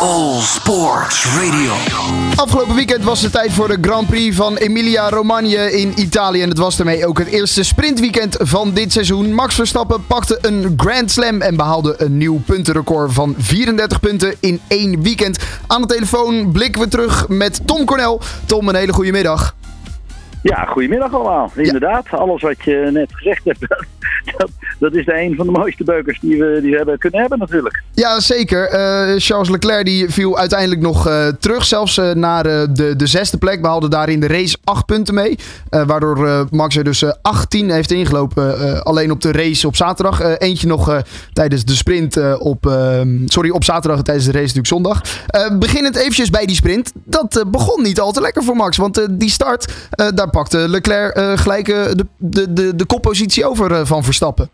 All Sports Radio. Afgelopen weekend was het tijd voor de Grand Prix van Emilia Romagna in Italië. En het was daarmee ook het eerste sprintweekend van dit seizoen. Max Verstappen pakte een Grand Slam en behaalde een nieuw puntenrecord van 34 punten in één weekend. Aan de telefoon blikken we terug met Tom Cornel. Tom, een hele goede middag. Ja, goedemiddag allemaal. Inderdaad, alles wat je net gezegd hebt, dat, is de een van de mooiste beukers die we, die hebben kunnen hebben natuurlijk. Ja, zeker. Eh, Charles Leclerc die viel uiteindelijk nog uh, terug, zelfs uh, naar de, de zesde plek. Behaalde daar in de race acht punten mee. waardoor Max er dus 18 heeft ingelopen. alleen op de race op zaterdag. eentje nog tijdens de sprint op, sorry, op zaterdag tijdens de race natuurlijk zondag. beginnend eventjes bij die sprint. Dat begon niet al te lekker voor Max. Want die start, daar pakte Leclerc gelijk de, de, de, de koppositie over van Verstappen stappen.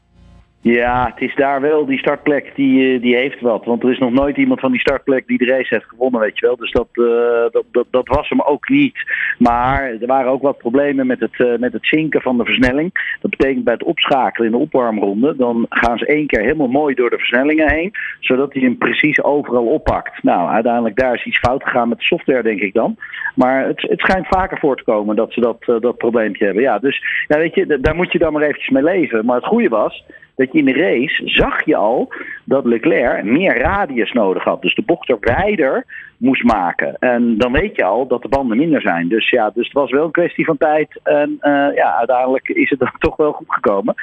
Ja, het is daar wel, die startplek, die, die heeft wat. Want er is nog nooit iemand van die startplek die de race heeft gewonnen, weet je wel. Dus dat, uh, dat, dat, was hem ook niet. Maar er waren ook wat problemen met het, uh, met het zinken van de versnelling. Dat betekent bij het opschakelen in de opwarmronde, dan gaan ze één keer helemaal mooi door de versnellingen heen. Zodat hij hem precies overal oppakt. Nou, uiteindelijk daar is iets fout gegaan met de software, denk ik dan. Maar het, het schijnt vaker voor te komen dat ze dat, dat probleempje hebben. Ja, dus ja, weet je, daar moet je dan maar eventjes mee leven. Maar het goede was dat je in de race zag je al dat Leclerc meer radius nodig had. Dus de bocht er wijder moest maken. En dan weet je al dat de banden minder zijn. Dus ja, dus het was wel een kwestie van tijd. En uh, ja, uiteindelijk is het dan toch wel goed gekomen.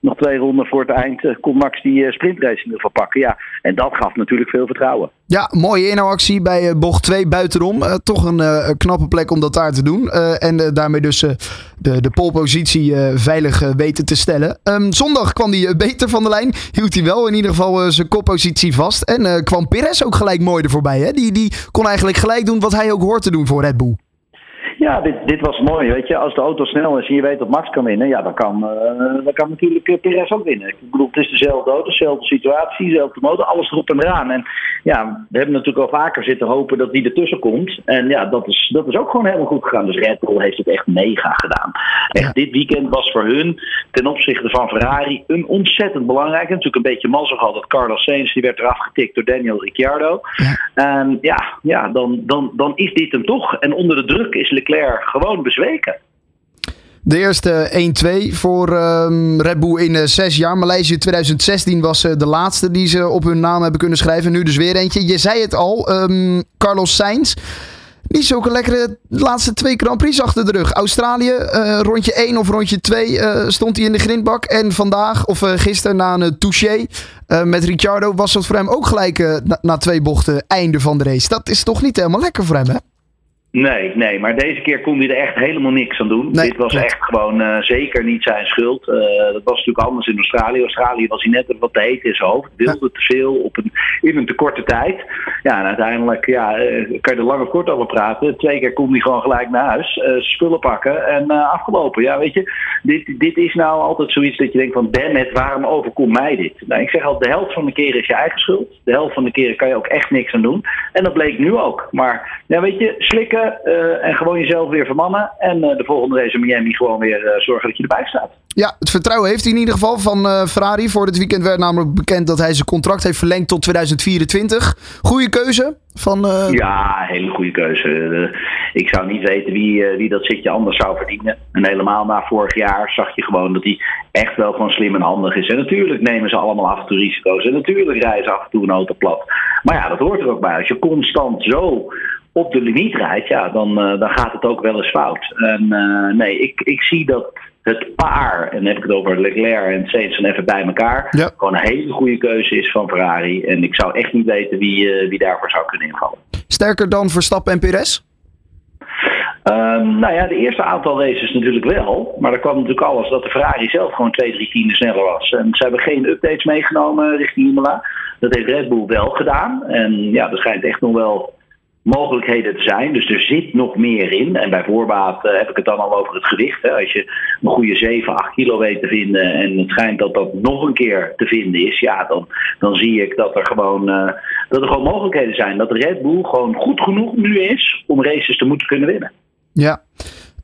Nog twee ronden voor het eind uh, kon Max die uh, sprintrace in pakken. Ja, en dat gaf natuurlijk veel vertrouwen. Ja, mooie inhouactie bij bocht 2 buitenom. toch een knappe plek om dat daar te doen. en daarmee dus de, de polepositie veilig weten te stellen. Um, zondag kwam hij beter van de lijn. Hield hij wel in ieder geval zijn koppositie vast. En kwam Perez ook gelijk mooi er voorbij. Hè? Die, die kon eigenlijk gelijk doen wat hij ook hoort te doen voor Red Bull. Ja, dit, dit was mooi. Weet je, als de auto snel is en je weet dat Max kan winnen, ja, dan kan, uh, dan kan natuurlijk uh, Perez ook winnen. Ik bedoel, het is dezelfde auto, dezelfde situatie, dezelfde motor, alles erop en eraan. En ja, we hebben natuurlijk al vaker zitten hopen dat die ertussen komt. En ja, dat is, dat is ook gewoon helemaal goed gegaan. Dus Red Bull heeft het echt mega gedaan. Echt, dit weekend was voor hun ten opzichte van Ferrari een ontzettend belangrijk. Natuurlijk een beetje mazzel gehad dat Carlos Sainz, die werd eraf getikt door Daniel Ricciardo. Ja. En ja, ja dan, dan, dan is dit hem toch. En onder de druk is Leclerc gewoon bezweken. De eerste 1-2 voor um, Red Bull in uh, zes jaar. Maleisië 2016 was uh, de laatste die ze op hun naam hebben kunnen schrijven. Nu dus weer eentje. Je zei het al, um, Carlos Sainz. Niet zulke lekkere laatste twee Grand Prix achter de rug. Australië, uh, rondje 1 of rondje 2 stond hij in de grindbak. En vandaag, of gisteren na een touché met Ricciardo, was dat voor hem ook gelijk na, na twee bochten einde van de race. Dat is toch niet helemaal lekker voor hem, hè? Nee, nee, maar deze keer kon hij er echt helemaal niks aan doen. Dit was echt gewoon uh, zeker niet zijn schuld. Uh, dat was natuurlijk anders in Australië. Australië was hij net wat te heet in zijn hoofd. Wilde ja. te veel op een, in een te korte tijd. Ja, en uiteindelijk ja, uh, kan je er lang of kort over praten. Twee keer kon hij gewoon gelijk naar huis. spullen pakken en afgelopen. Ja, weet je, dit, dit is nou altijd zoiets dat je denkt van... damn it, waarom overkomt mij dit? Nou, ik zeg al, de helft van de keren is je eigen schuld. De helft van de keren kan je ook echt niks aan doen. En dat bleek nu ook. Maar ja, weet je, slikken uh, en gewoon jezelf weer vermannen. En uh, de volgende race in Miami gewoon weer uh, zorgen dat je erbij staat. Ja, het vertrouwen heeft hij in ieder geval van Ferrari. Voor dit weekend werd namelijk bekend dat hij zijn contract heeft verlengd tot 2024. Goede keuze van... Ja, hele goede keuze. ik zou niet weten wie, wie dat zitje anders zou verdienen. En helemaal na vorig jaar zag je gewoon dat hij echt wel gewoon slim en handig is. En natuurlijk nemen ze allemaal af en toe risico's. En natuurlijk rijden ze af en toe een auto plat. Maar ja, dat hoort er ook bij. Als je constant zo op de limiet rijdt, ja, dan, uh, dan gaat het ook wel eens fout. En uh, nee, ik, ik zie dat het paar, en dan heb ik het over Leclerc en Sainz dan even bij elkaar, ja. gewoon een hele goede keuze is van Ferrari. En ik zou echt niet weten wie, uh, wie daarvoor zou kunnen invallen. Sterker dan Verstappen en Perez? Um, nou ja, de eerste aantal races natuurlijk wel. Maar er kwam natuurlijk alles dat de Ferrari zelf gewoon twee, drie tienden sneller was. En ze hebben geen updates meegenomen richting Imola. Dat heeft Red Bull wel gedaan. En ja, er schijnt echt nog wel mogelijkheden te zijn. Dus er zit nog meer in. En bij voorbaat uh, heb ik het dan al over het gewicht. Hè. Als je een goede 7, 8 kilo weet te vinden en het schijnt dat dat nog een keer te vinden is, ja, dan, dan zie ik dat er, gewoon, uh, dat er gewoon mogelijkheden zijn. Dat Red Bull gewoon goed genoeg nu is om races te moeten kunnen winnen. Ja.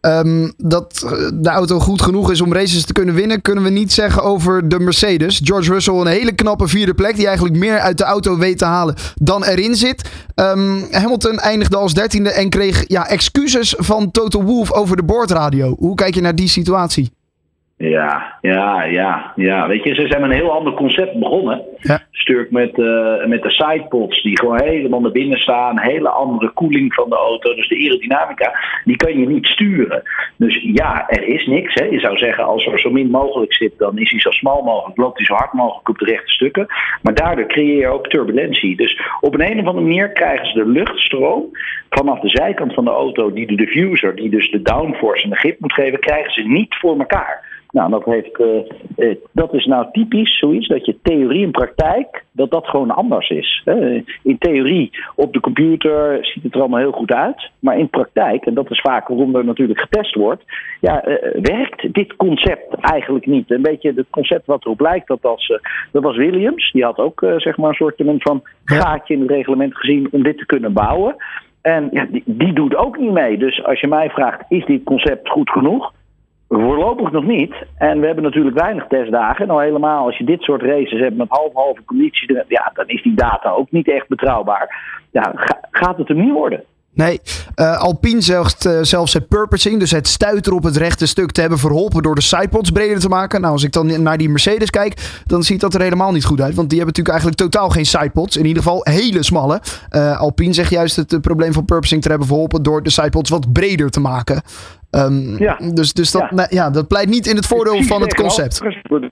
Ehm, dat de auto goed genoeg is om races te kunnen winnen, kunnen we niet zeggen over de Mercedes. George Russell een hele knappe vierde plek, die eigenlijk meer uit de auto weet te halen dan erin zit. Um, Hamilton eindigde als dertiende en kreeg ja, excuses van Toto Wolff over de boordradio. Hoe kijk je naar die situatie? Ja, ja, ja, ja. Weet je, ze zijn met een heel ander concept begonnen. Ja. Sturk met, uh, met de sidepods die gewoon helemaal naar binnen staan. Hele andere koeling van de auto. Dus de aerodynamica, die kan je niet sturen. Dus ja, er is niks. Hè. Je zou zeggen, als er zo min mogelijk zit, dan is hij zo smal mogelijk. Loopt hij zo hard mogelijk op de rechte stukken. Maar daardoor creëer je ook turbulentie. Dus op een, een of andere manier krijgen ze de luchtstroom vanaf de zijkant van de auto, die de diffuser, die dus de downforce en de grip moet geven, krijgen ze niet voor elkaar. Nou, dat, heeft, uh, dat is nou typisch zoiets dat je theorie en praktijk, dat dat gewoon anders is. In theorie op de computer ziet het er allemaal heel goed uit, maar in praktijk, en dat is vaak waarom er natuurlijk getest wordt, ja, uh, werkt dit concept eigenlijk niet. Een beetje het concept wat erop lijkt, dat was, dat was Williams, die had ook zeg maar een soort van gaatje in het reglement gezien om dit te kunnen bouwen. En ja, die, die doet ook niet mee. Dus als je mij vraagt, is dit concept goed genoeg? Voorlopig nog niet. En we hebben natuurlijk weinig testdagen. Nou, helemaal als je dit soort races hebt met half-halve conditie, ja, dan is die data ook niet echt betrouwbaar. Ja, gaat het er niet worden? Nee, uh, Alpine zegt uh, zelfs het purposing, dus het stuiter op het rechte stuk te hebben verholpen door de sidepods breder te maken. Nou, als ik dan naar die Mercedes kijk, dan ziet dat er helemaal niet goed uit. Want die hebben natuurlijk eigenlijk totaal geen sidepods. In ieder geval hele smalle. Uh, Alpine zegt juist het probleem van purposing te hebben verholpen door de sidepods wat breder te maken. Um, ja. Dus, dus dat, ja. Nou, ja. dat pleit niet in het voordeel van het concept.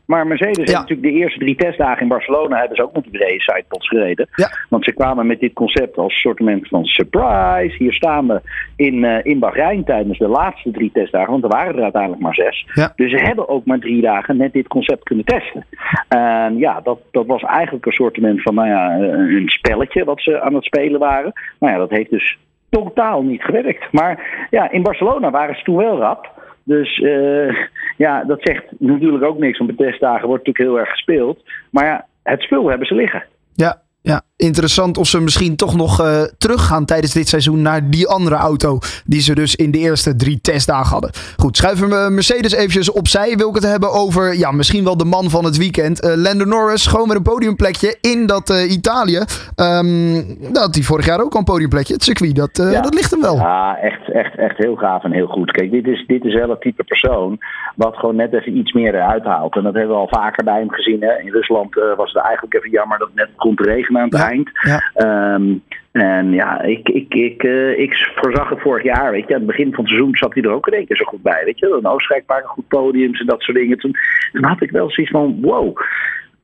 Maar Mercedes heeft natuurlijk de eerste drie testdagen in Barcelona hebben ze ook met die brede sidepods gereden. Want ze kwamen met dit concept als soort van surprise. Hier staan we in, uh, in Bahrein tijdens de laatste drie testdagen. Want er waren er uiteindelijk maar zes. Dus ze hebben ook maar drie dagen net dit concept kunnen testen. En ja, dat, dat was eigenlijk een soort van nou ja, een spelletje wat ze aan het spelen waren. Nou ja, dat heeft dus totaal niet gewerkt. Maar ja, in Barcelona waren ze toen wel rap. Dus uh, ja, dat zegt natuurlijk ook niks. Want de testdagen wordt natuurlijk heel erg gespeeld. Maar ja, het spul hebben ze liggen. Ja, ja, interessant of ze misschien toch nog uh, teruggaan tijdens dit seizoen naar die andere auto die ze dus in de eerste drie testdagen hadden. Goed, schuiven we Mercedes eventjes opzij. Wil ik het hebben over, ja, misschien wel de man van het weekend. Uh, Lando Norris, gewoon weer een podiumplekje in dat uh, Italië. Um, dat hij vorig jaar ook al een podiumplekje. Het circuit, dat, ja. dat ligt hem wel. Ja, echt, echt, echt heel gaaf en heel goed. Kijk, dit is, dit is wel het type persoon wat gewoon net even iets meer uithaalt. En dat hebben we al vaker bij hem gezien. Hè. In Rusland was het eigenlijk even jammer dat het net kon regenen aan het eind. Ja. Um, en ja, ik, ik, ik, uh, ik voorzag het vorig jaar. Weet je, aan het begin van het seizoen zat hij er ook in één keer zo goed bij. Weet je, een Oostenrijk maken goed podiums en dat soort dingen. Toen, toen had ik wel zoiets van: wow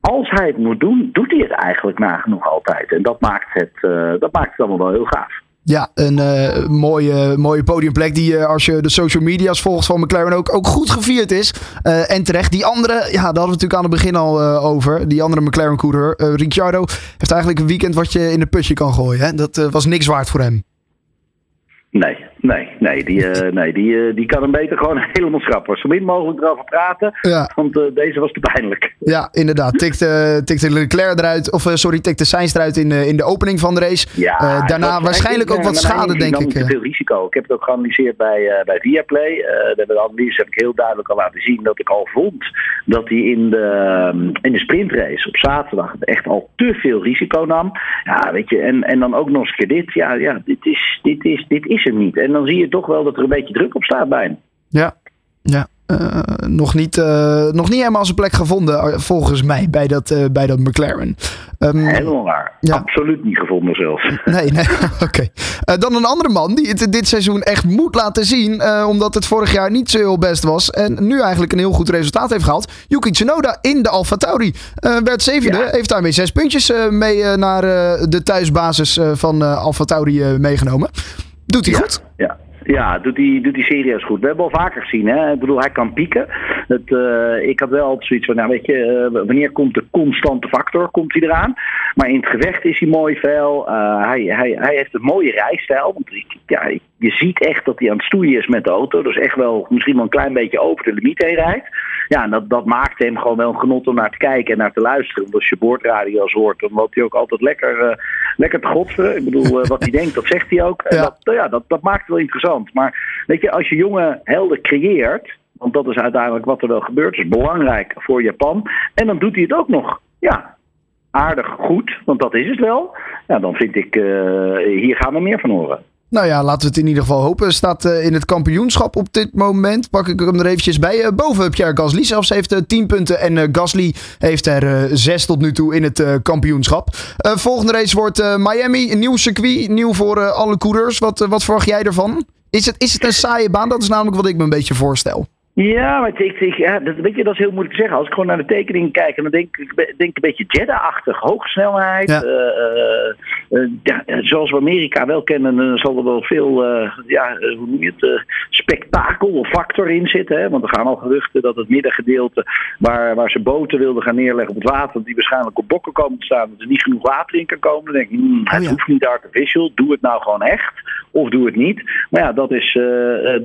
als hij het moet doen, doet hij het eigenlijk nagenoeg altijd. En dat maakt het, uh, dat maakt het allemaal wel heel gaaf. Ja, een uh, mooie, mooie podiumplek die uh, als je de social media's volgt van McLaren ook, ook goed gevierd is. Uh, en terecht. Die andere, ja, daar hadden we natuurlijk aan het begin al over. Die andere McLaren-coureur, Ricciardo, heeft eigenlijk een weekend wat je in de putje kan gooien. Hè? Dat was niks waard voor hem. Nee, nee. Die, uh, nee die, uh, die kan hem beter gewoon helemaal schrappen. Zo min mogelijk erover praten, ja. want uh, deze was te pijnlijk. Ja, inderdaad. Tikte, tikte Leclerc eruit, of sorry, tikte Sainz eruit in, in de opening van de race. Ja, daarna waarschijnlijk ook wat schade, denk ik. Te veel risico. Ik heb het ook geanalyseerd bij, bij Viaplay. de, de analyse heb ik heel duidelijk al laten zien dat ik al vond dat hij in de, in de sprintrace op zaterdag echt al te veel risico nam. Ja, weet je, en, en dan ook nog eens keer dit. Ja, ja dit, is, dit, is, dit is is niet. En dan zie je toch wel dat er een beetje druk op staat bij hem. Ja, ja. Uh, nog, niet, uh, nog niet helemaal zijn plek gevonden, eh, volgens mij, bij dat, uh, bij dat McLaren. Um, Helemaal waar. Ja. Absoluut niet gevonden zelfs. Nee, nee. oké. Okay. dan een andere man die het dit seizoen echt moet laten zien, omdat het vorig jaar niet zo heel best was. En nu eigenlijk een heel goed resultaat heeft gehaald. Yuki Tsunoda in de Alfa Tauri. werd zevende, ja. heeft daarmee zes puntjes mee naar de thuisbasis van Alfa Tauri meegenomen. Doet hij goed? Ja. Ja, doet hij, doet serieus goed. We hebben al vaker gezien. Hè? Ik bedoel, hij kan pieken. Uh, ik had wel altijd zoiets van, nou weet je, uh, wanneer komt de constante factor? Komt hij eraan? Maar in het gevecht is hij mooi fel. Uh, hij, hij, hij heeft een mooie rijstijl. Want ja, je ziet echt dat hij aan het stoeien is met de auto. Dus echt wel misschien wel een klein beetje over de limiet heen rijdt. Ja, en dat, dat maakt hem gewoon wel een genot om naar te kijken en naar te luisteren. Want als je boordradio's hoort, dan loopt hij ook altijd lekker, lekker te godveren. Ik bedoel, wat hij denkt, dat zegt hij ook. En ja. Dat, ja, dat, dat maakt het wel interessant. Maar weet je, als je jonge helden creëert, want dat is uiteindelijk wat er wel gebeurt, is belangrijk voor Japan. En dan doet hij het ook nog, ja, aardig goed, want dat is het wel. Ja, dan vind ik, uh, hier gaan we meer van horen. Nou ja, laten we het in ieder geval hopen. Staat uh, in het kampioenschap op dit moment. Pak ik hem er eventjes bij. Uh, boven Pierre Gasly zelfs heeft uh, 10 punten. En Gasly heeft er 6 tot nu toe in het kampioenschap. volgende race wordt Miami. Een nieuw circuit. Nieuw voor alle coureurs. Wat, wat verwacht jij ervan? Is het, is het een saaie baan? Dat is namelijk wat ik me een beetje voorstel. Ja, maar ik, ik, ja, dat, weet je, dat is heel moeilijk te zeggen. Als ik gewoon naar de tekeningen kijk, dan denk ik denk een beetje Jeddah-achtig. Hoge snelheid. Ja. Uh, uh, ja, zoals we Amerika wel kennen, zal er wel veel ja, hoe noem je het, spektakel of factor in zitten. Hè? Want er gaan al geruchten dat het middengedeelte waar, waar ze boten wilden gaan neerleggen op het water, die waarschijnlijk op bokken komen te staan, dat er niet genoeg water in kan komen. Dan denk ik, hmm, het oh, ja. hoeft niet artificial. Doe het nou gewoon echt. Of doe het niet. Maar ja, dat is,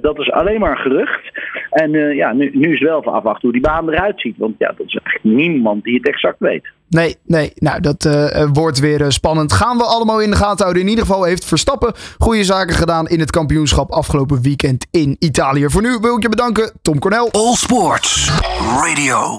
dat is alleen maar een gerucht. En uh, ja, nu, nu is wel even afwachten hoe die baan eruit ziet. Want ja, dat is eigenlijk niemand die het exact weet. Nee, nee. Nou, dat uh, wordt weer uh, spannend. Gaan we allemaal in de gaten houden. In ieder geval heeft Verstappen goede zaken gedaan in het kampioenschap afgelopen weekend in Italië. Voor nu wil ik je bedanken, Tom Cornel. All Sports Radio.